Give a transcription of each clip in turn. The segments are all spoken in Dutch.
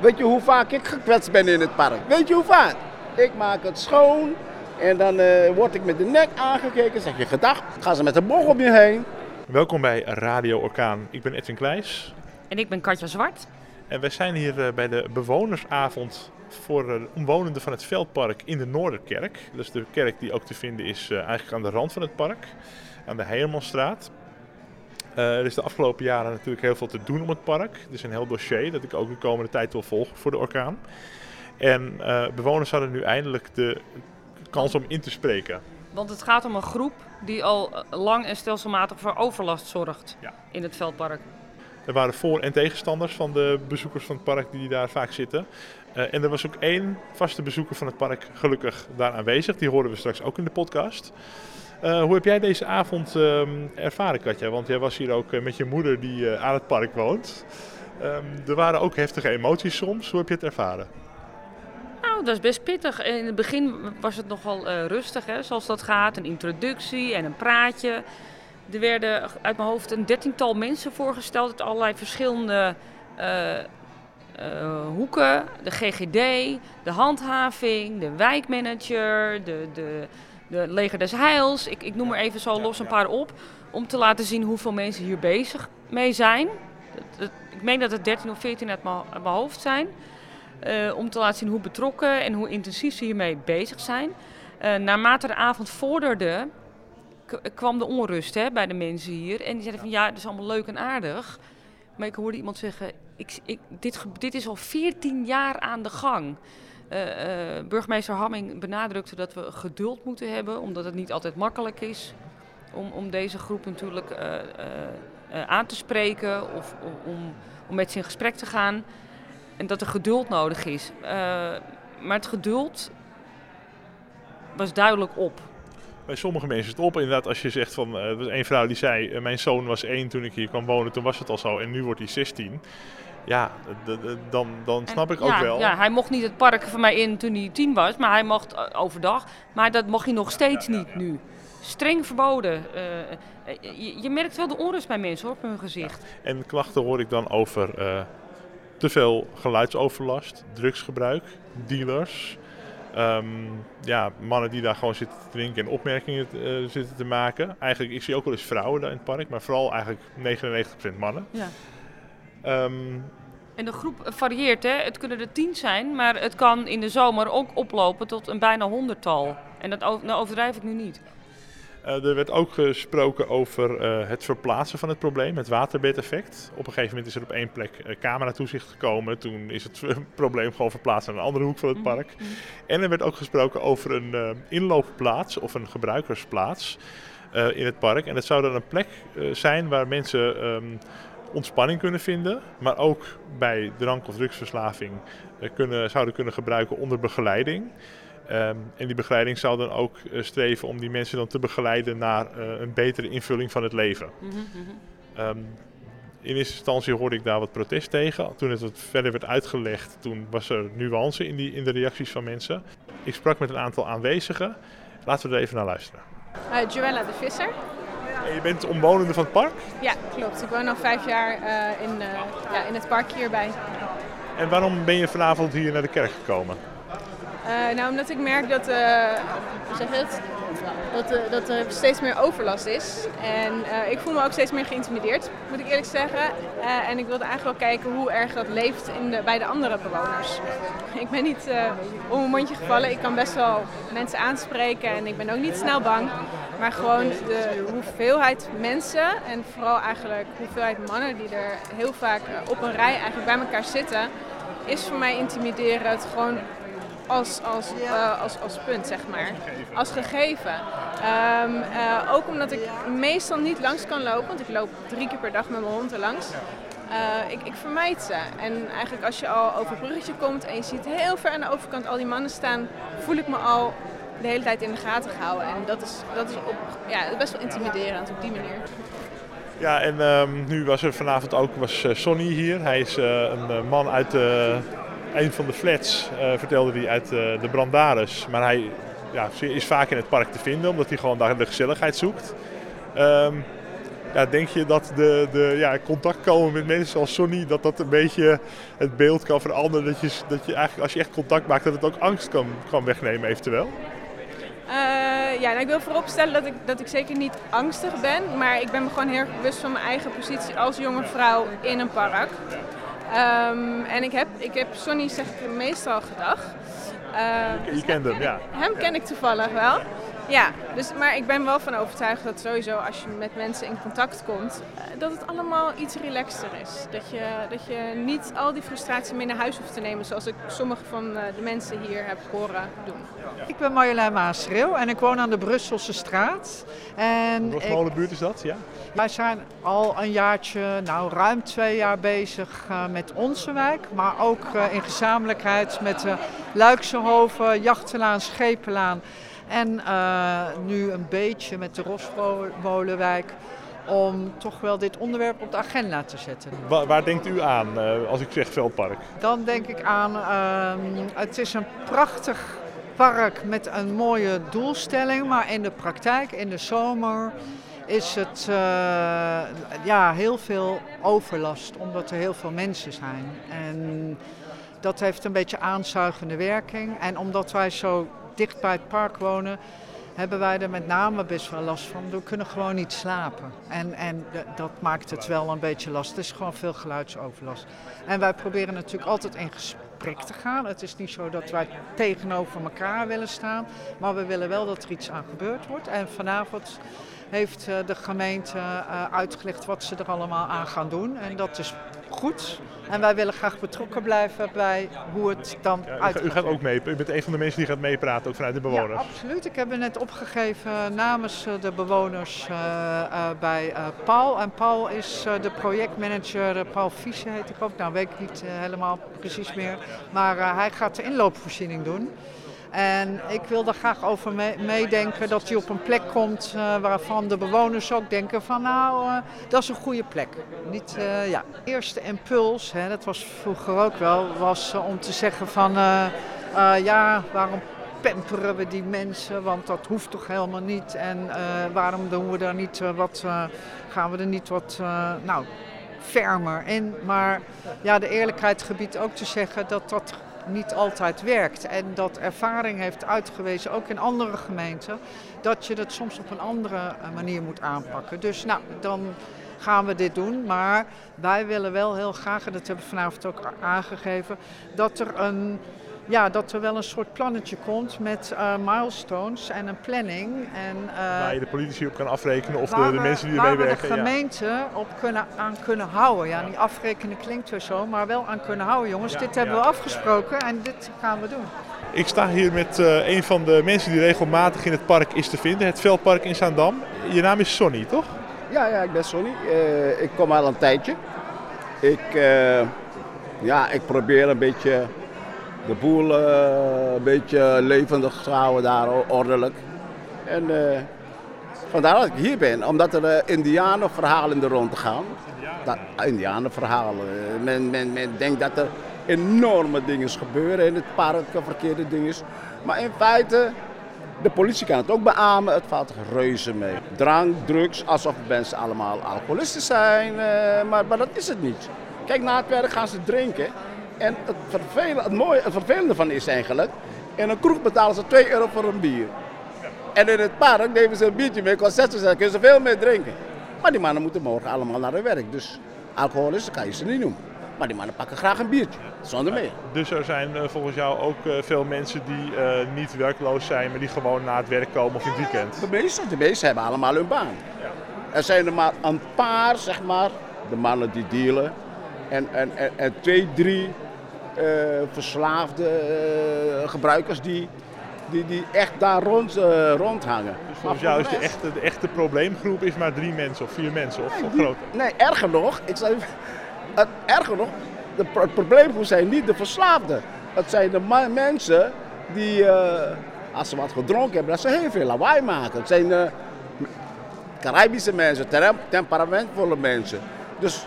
Weet je hoe vaak ik gekwetst ben in het park? Weet je hoe vaak? Ik maak het schoon en dan uh, word ik met de nek aangekeken. Zeg je gedag, gaan ze met de boog om je heen. Welkom bij Radio Orkaan. Ik ben Edwin Kleijs. En ik ben Katja Zwart. En wij zijn hier uh, bij de bewonersavond voor de omwonenden van het Veldpark in de Noorderkerk. Dat is de kerk die ook te vinden is uh, eigenlijk aan de rand van het park, aan de Heermanstraat. Uh, er is de afgelopen jaren natuurlijk heel veel te doen om het park. Er is een heel dossier dat ik ook de komende tijd wil volgen voor de orkaan. En uh, bewoners hadden nu eindelijk de kans om in te spreken. Want het gaat om een groep die al lang en stelselmatig voor overlast zorgt ja. in het Veldpark. Er waren voor- en tegenstanders van de bezoekers van het park die daar vaak zitten. Uh, en er was ook één vaste bezoeker van het park gelukkig daar aanwezig. Die horen we straks ook in de podcast. Uh, hoe heb jij deze avond uh, ervaren, Katja? Want jij was hier ook uh, met je moeder die aan het park woont. Um, er waren ook heftige emoties soms. Hoe heb je het ervaren? Nou, dat is best pittig. In het begin was het nogal rustig, hè, zoals dat gaat. Een introductie en een praatje. Er werden uit mijn hoofd een dertiental mensen voorgesteld uit allerlei verschillende hoeken. De GGD, de handhaving, de wijkmanager, de... de de Leger des Heils. Ik, ik noem er even zo los een paar op. Om te laten zien hoeveel mensen hier bezig mee zijn. Ik meen dat het 13 of 14 uit mijn, uit mijn hoofd zijn. Uh, om te laten zien hoe betrokken en hoe intensief ze hiermee bezig zijn. Uh, naarmate de avond vorderde, kwam de onrust hè, bij de mensen hier. En die zeiden van ja, het is allemaal leuk en aardig. Maar ik hoorde iemand zeggen, ik, ik, dit, dit is al 14 jaar aan de gang. Uh, uh, burgemeester Hamming benadrukte dat we geduld moeten hebben, omdat het niet altijd makkelijk is om, om deze groep natuurlijk uh, aan te spreken of om, om met ze in gesprek te gaan. En dat er geduld nodig is. maar het geduld was duidelijk op. Bij sommige mensen is het op. Inderdaad, als je zegt van. Er was één vrouw die zei: Mijn zoon was één toen ik hier kwam wonen, toen was het al zo en nu wordt hij 16 ja, dan, dan snap ik ook ja, wel. Ja, hij mocht niet het park van mij in toen hij tien was, maar hij mocht overdag. Maar dat mocht hij nog steeds ja, ja, niet nu. Streng verboden. Uh, je, je, merkt wel de onrust bij mensen hoor, op hun gezicht. En klachten hoor ik dan over uh, te veel geluidsoverlast, drugsgebruik, dealers. Um, ja, mannen die daar gewoon zitten te drinken en opmerkingen uh, zitten te maken. Eigenlijk, ik zie ook wel eens vrouwen daar in het park, maar vooral eigenlijk 99% mannen. Ja. Um, en de groep varieert, hè? het kunnen er tien zijn, maar het kan in de zomer ook oplopen tot een bijna honderdtal. En dat nou overdrijf ik nu niet. Uh, er werd ook gesproken over uh, het verplaatsen van het probleem, het waterbedeffect. Op een gegeven moment is er op één plek uh, cameratoezicht gekomen. Toen is het probleem gewoon verplaatst naar een andere hoek van het park. Mm -hmm. En er werd ook gesproken over een inloopplaats of een gebruikersplaats in het park. En dat zou dan een plek zijn waar mensen... Um, ontspanning kunnen vinden, maar ook bij drank- of drugsverslaving kunnen, zouden kunnen gebruiken onder begeleiding. Um, en die begeleiding zou dan ook uh, streven om die mensen dan te begeleiden naar uh, een betere invulling van het leven. Mm -hmm. um, in eerste instantie hoorde ik daar wat protest tegen. Toen het wat verder werd uitgelegd, toen was er nuance in, die, in de reacties van mensen. Ik sprak met een aantal aanwezigen. Laten we er even naar luisteren. Uh, Joella de Visser. Je bent omwonende van het park? Ja, klopt. Ik woon al vijf jaar uh, in, uh, ja, in het park hierbij. En waarom ben je vanavond hier naar de kerk gekomen? Uh, nou, omdat ik merk dat, zeg het? Dat, dat er steeds meer overlast is. En ik voel me ook steeds meer geïntimideerd, moet ik eerlijk zeggen. en ik wilde eigenlijk wel kijken hoe erg dat leeft in de, bij de andere bewoners. Ik ben niet om mijn mondje gevallen. Ik kan best wel mensen aanspreken en ik ben ook niet snel bang. Maar gewoon de hoeveelheid mensen en vooral eigenlijk hoeveelheid mannen die er heel vaak op een rij eigenlijk bij elkaar zitten, is voor mij intimiderend gewoon als, als, uh, als, als punt, zeg maar. Als gegeven. Um, uh, ook omdat ik meestal niet langs kan lopen, want ik loop drie keer per dag met mijn hond er langs. Uh, ik, ik vermijd ze. En eigenlijk als je al over het bruggetje komt en je ziet heel ver aan de overkant al die mannen staan, voel ik me al de hele tijd in de gaten gehouden. En dat is, dat is best wel intimiderend op die manier. Ja, en um, nu was er vanavond ook was, uh, Sonny hier. Hij is uh, een uh, man uit een van de flats, vertelde hij, uit de Brandaris. Maar hij ja, is vaak in het park te vinden, omdat hij gewoon daar de gezelligheid zoekt. Um, Ja, denk je dat de, de ja, contact komen met mensen zoals Sonny, dat dat een beetje het beeld kan veranderen? Dat je, dat je eigenlijk als je echt contact maakt, dat het ook angst kan, kan wegnemen eventueel? Uh, ja, nou, ik wil vooropstellen dat ik, dat ik zeker niet angstig ben, maar ik ben me gewoon heel bewust van mijn eigen positie als jonge vrouw in een park. Um, en ik heb, ik heb Sonny zeg ik meestal gedag. Uh, je, je kent hem, ja. Hem ken ik toevallig wel. Ja, dus, maar ik ben wel van overtuigd dat sowieso als je met mensen in contact komt, eh, dat het allemaal iets relaxter is. Dat je, dat je niet al die frustratie mee naar huis hoeft te nemen, zoals ik sommige van eh, de mensen hier heb horen doen. Ik ben Marjolein Maasreel en ik woon aan de Brusselse straat. En buurt is dat? Ja? Wij zijn al een jaartje, nou ruim twee jaar bezig uh, met onze wijk, maar ook in gezamenlijkheid met uh, Luiksehoven, Jachtenlaan, Schepenlaan. En uh, nu een beetje met de Rosmolenwijk om toch wel dit onderwerp op de agenda te zetten. Waar, waar denkt u aan uh, als ik zeg Veldpark? Dan denk ik aan, uh, het is een prachtig park met een mooie doelstelling, maar in de praktijk, in de zomer, is het uh, ja, heel veel overlast, omdat er heel veel mensen zijn. En dat heeft een beetje aanzuigende werking. En omdat wij zo dicht bij het park wonen, hebben wij er met name best wel last van. We kunnen gewoon niet slapen. En, en dat maakt het wel een beetje last. Het is gewoon veel geluidsoverlast. En wij proberen natuurlijk altijd in gesprek te gaan. Het is niet zo dat wij tegenover elkaar willen staan. Maar we willen wel dat er iets aan gebeurd wordt. En vanavond heeft eh, de gemeente eh, uitgelegd wat ze er allemaal aan gaan doen. En dat is goed. En wij willen graag betrokken blijven bij hoe het dan ja, uit. U gaat ook mee. U bent een van de mensen die gaat meepraten, ook vanuit de bewoners. Ja, absoluut. Ik heb het net opgegeven namens eh, de bewoners uh, uh, bij Paul. En Paul is de projectmanager. Paul Fiese heet ik ook. Nou, weet ik niet helemaal precies meer. Maar hij gaat de inloopvoorziening doen. En ik wil daar graag over meedenken dat hij op een plek komt uh, waarvan de bewoners ook denken van nou, uh, dat is een goede plek. Niet, uh, ja. De eerste impuls, hè, dat was vroeger ook wel, was om te zeggen van ja, waarom pamperen we die mensen, want dat hoeft toch helemaal niet. En waarom doen we daar niet wat, gaan we er niet wat, nou, fermer in. Maar ja, de eerlijkheid gebiedt ook te zeggen dat dat niet altijd werkt. En dat ervaring heeft uitgewezen, ook in andere gemeenten, dat je dat soms op een andere eh, manier moet aanpakken. Dus nou, dan gaan we dit doen. Maar wij willen wel heel graag, en dat hebben we vanavond ook aangegeven, dat er een ja, dat er wel een soort plannetje komt met uh, milestones en een planning. En, uh, waar je de politici op kan afrekenen of de, de, mensen die ermee werken. Waar de gemeente op kunnen, aan kunnen houden. Ja, niet afrekenen klinkt weer zo, maar wel aan kunnen houden. Jongens, dit hebben we afgesproken en dit gaan we doen. Ik sta hier met uh, een van de mensen die regelmatig in het park is te vinden, het Veldpark in Zaandam. Je naam is Sonny, toch? Ja, ja ik ben Sonny. ik kom al een tijdje. Ik, ja, ik probeer een beetje de boel uh, een beetje levendig houden daar, ordelijk. En uh, vandaar dat ik hier ben, omdat er uh, indianenverhalen in de rond gaan. Indianenverhalen. Men, men, men denkt dat er enorme dingen gebeuren in het park, verkeerde dingen. Maar in feite, de politie kan het ook beamen, het valt reuze mee. Drank, drugs, alsof mensen allemaal alcoholisten zijn, maar, maar dat is het niet. Kijk, na het werk gaan ze drinken. En het, vervelende, het, mooie, het vervelende van is eigenlijk, in een kroeg betalen ze 2 euro voor een bier. En in het park nemen ze een biertje mee, 60 cent, kunnen ze veel meer drinken. Maar die mannen moeten morgen allemaal naar hun werk, dus alcoholisten kan je ze niet noemen. Maar die mannen pakken graag een biertje, zonder meer. Dus er zijn uh, volgens jou ook uh, veel mensen die uh, niet werkloos zijn, maar die gewoon na het werk komen of in het weekend? De meeste, de meeste hebben allemaal hun baan. Ja. Er zijn er maar een paar, zeg maar, de mannen die dealen. En, en, en, en twee, drie verslaafde uh, gebruikers die, die, die echt daar rond, uh, rondhangen. Dus volgens jou is de echte, de echte probleemgroep is maar drie mensen of vier mensen of, nee, groter? Nee, erger nog, ik zou, het, erger nog, de, het probleemgroep zijn niet de verslaafden. Het zijn de mensen die, als ze wat gedronken hebben, dat ze heel veel lawaai maken. Het zijn Caribische mensen, temperamentvolle mensen. Dus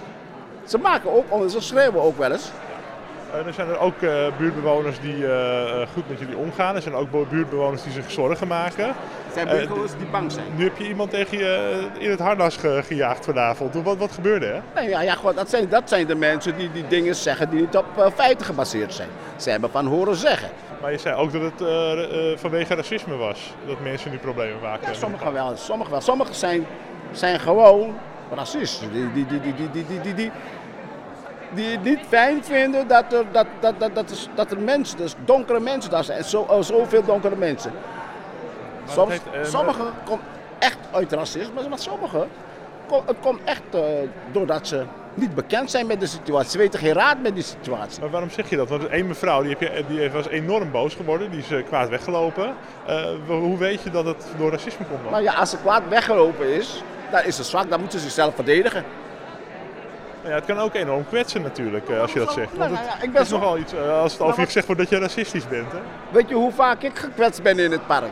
ze maken ook, ze schreeuwen ook wel eens. Uh, er zijn er ook uh, buurtbewoners die uh, goed met jullie omgaan. Er zijn ook buurtbewoners die zich zorgen maken. Er zijn buurtbewoners die bang zijn. Nu heb je iemand tegen je in het harnas ge gejaagd vanavond. Wat, wat gebeurde er? Nee, ja, ja, dat, zijn, dat zijn de mensen die die dingen zeggen die niet op feiten gebaseerd zijn. Ze hebben van horen zeggen. Maar je zei ook dat het vanwege racisme was. Dat mensen nu problemen maken. Ja, sommigen wel. Sommigen wel. Sommigen zijn, zijn gewoon racisten. Die, die, die, die, die, die, die, die, die het niet fijn vinden dat er, dat, dat, dat, dat, dat er mensen, dus donkere mensen daar zijn. Zo, oh, zoveel donkere mensen. Soms, heeft, uh, sommigen komen echt uit racisme, maar sommigen het komt echt uh, doordat ze niet bekend zijn met de situatie. Ze weten geen raad met die situatie. Maar waarom zeg je dat? Want één mevrouw die, heb je, die was enorm boos geworden, die is uh, kwaad weggelopen. Hoe weet je dat het door racisme komt dan? Nou ja, als ze kwaad weggelopen is, dan is ze zwak, dan moet ze zichzelf verdedigen. Ja, het kan ook enorm kwetsen natuurlijk, als je dat zegt. Want het, ik ben is nogal iets als het over je gezegd wordt dat je racistisch bent. Hè? Weet je hoe vaak ik gekwetst ben in het park?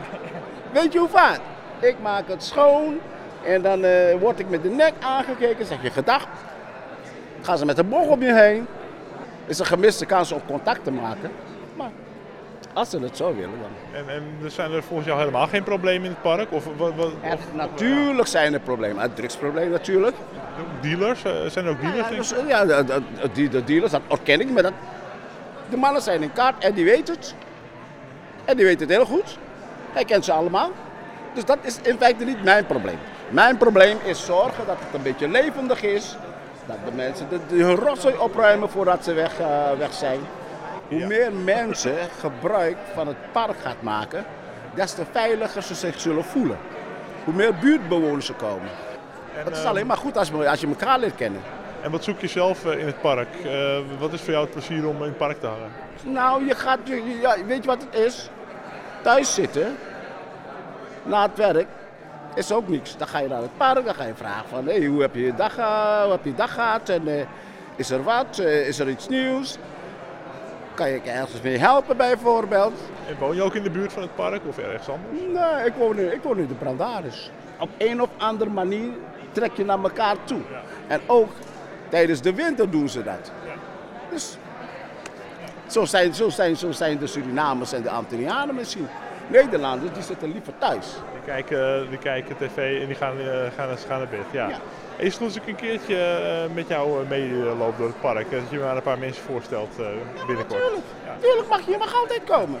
Weet je hoe vaak? Ik maak het schoon en dan uh, word ik met de nek aangekeken. Zeg je gedag. Gaan ze met de boog om je heen. Is een gemiste kans om contact te maken. Als ze het zo willen dan. En, en zijn er volgens jou helemaal geen problemen in het park? Of, wat, wat, er, natuurlijk zijn er problemen. Het drugsprobleem natuurlijk. Dealers? Eh, zijn er ook dealers? Ja, dus, ja de, de, de, dealers, dat herken ik. Maar dat, de mannen zijn in kaart en die weten het. En die weten het heel goed. Hij kent ze allemaal. Dus dat is in feite niet mijn probleem. Mijn probleem is zorgen dat het een beetje levendig is. Dat de mensen de, rotzooi opruimen voordat ze weg, uh, weg zijn. Hoe meer mensen gebruik van het park gaat maken, des te veiliger ze zich zullen voelen. Hoe meer buurtbewoners er komen. En, het is alleen maar goed als je, als je elkaar leert kennen. En wat zoek je zelf in het park? Uh, wat is voor jou het plezier om in het park te hangen? Nou, je gaat, ja, weet je wat het is? Thuis zitten, na het werk, is ook niks. Dan ga je naar het park, dan ga je vragen van hey, hoe heb je je dag, hoe heb je dag gehad en uh, is er wat, uh, is er iets nieuws? Kan je ergens mee helpen bijvoorbeeld? En woon je ook in de buurt van het park of ergens anders? Nee, ik woon, in, ik woon in de Brandaris. Op een of andere manier trek je naar elkaar toe. Ja. En ook tijdens de winter doen ze dat. Ja. Dus zo zijn, zo, zijn, zo zijn de Surinamers en de Antillianen misschien. Nederlanders die zitten liever thuis. Die kijken, die kijken tv en die gaan, uh, gaan, gaan naar bed. Ja. ja. Is het als ik een keertje uh, met jou meeloop door het park, dat je me aan een paar mensen voorstelt binnenkort? Tuurlijk, ja. tuurlijk mag je, je mag altijd komen.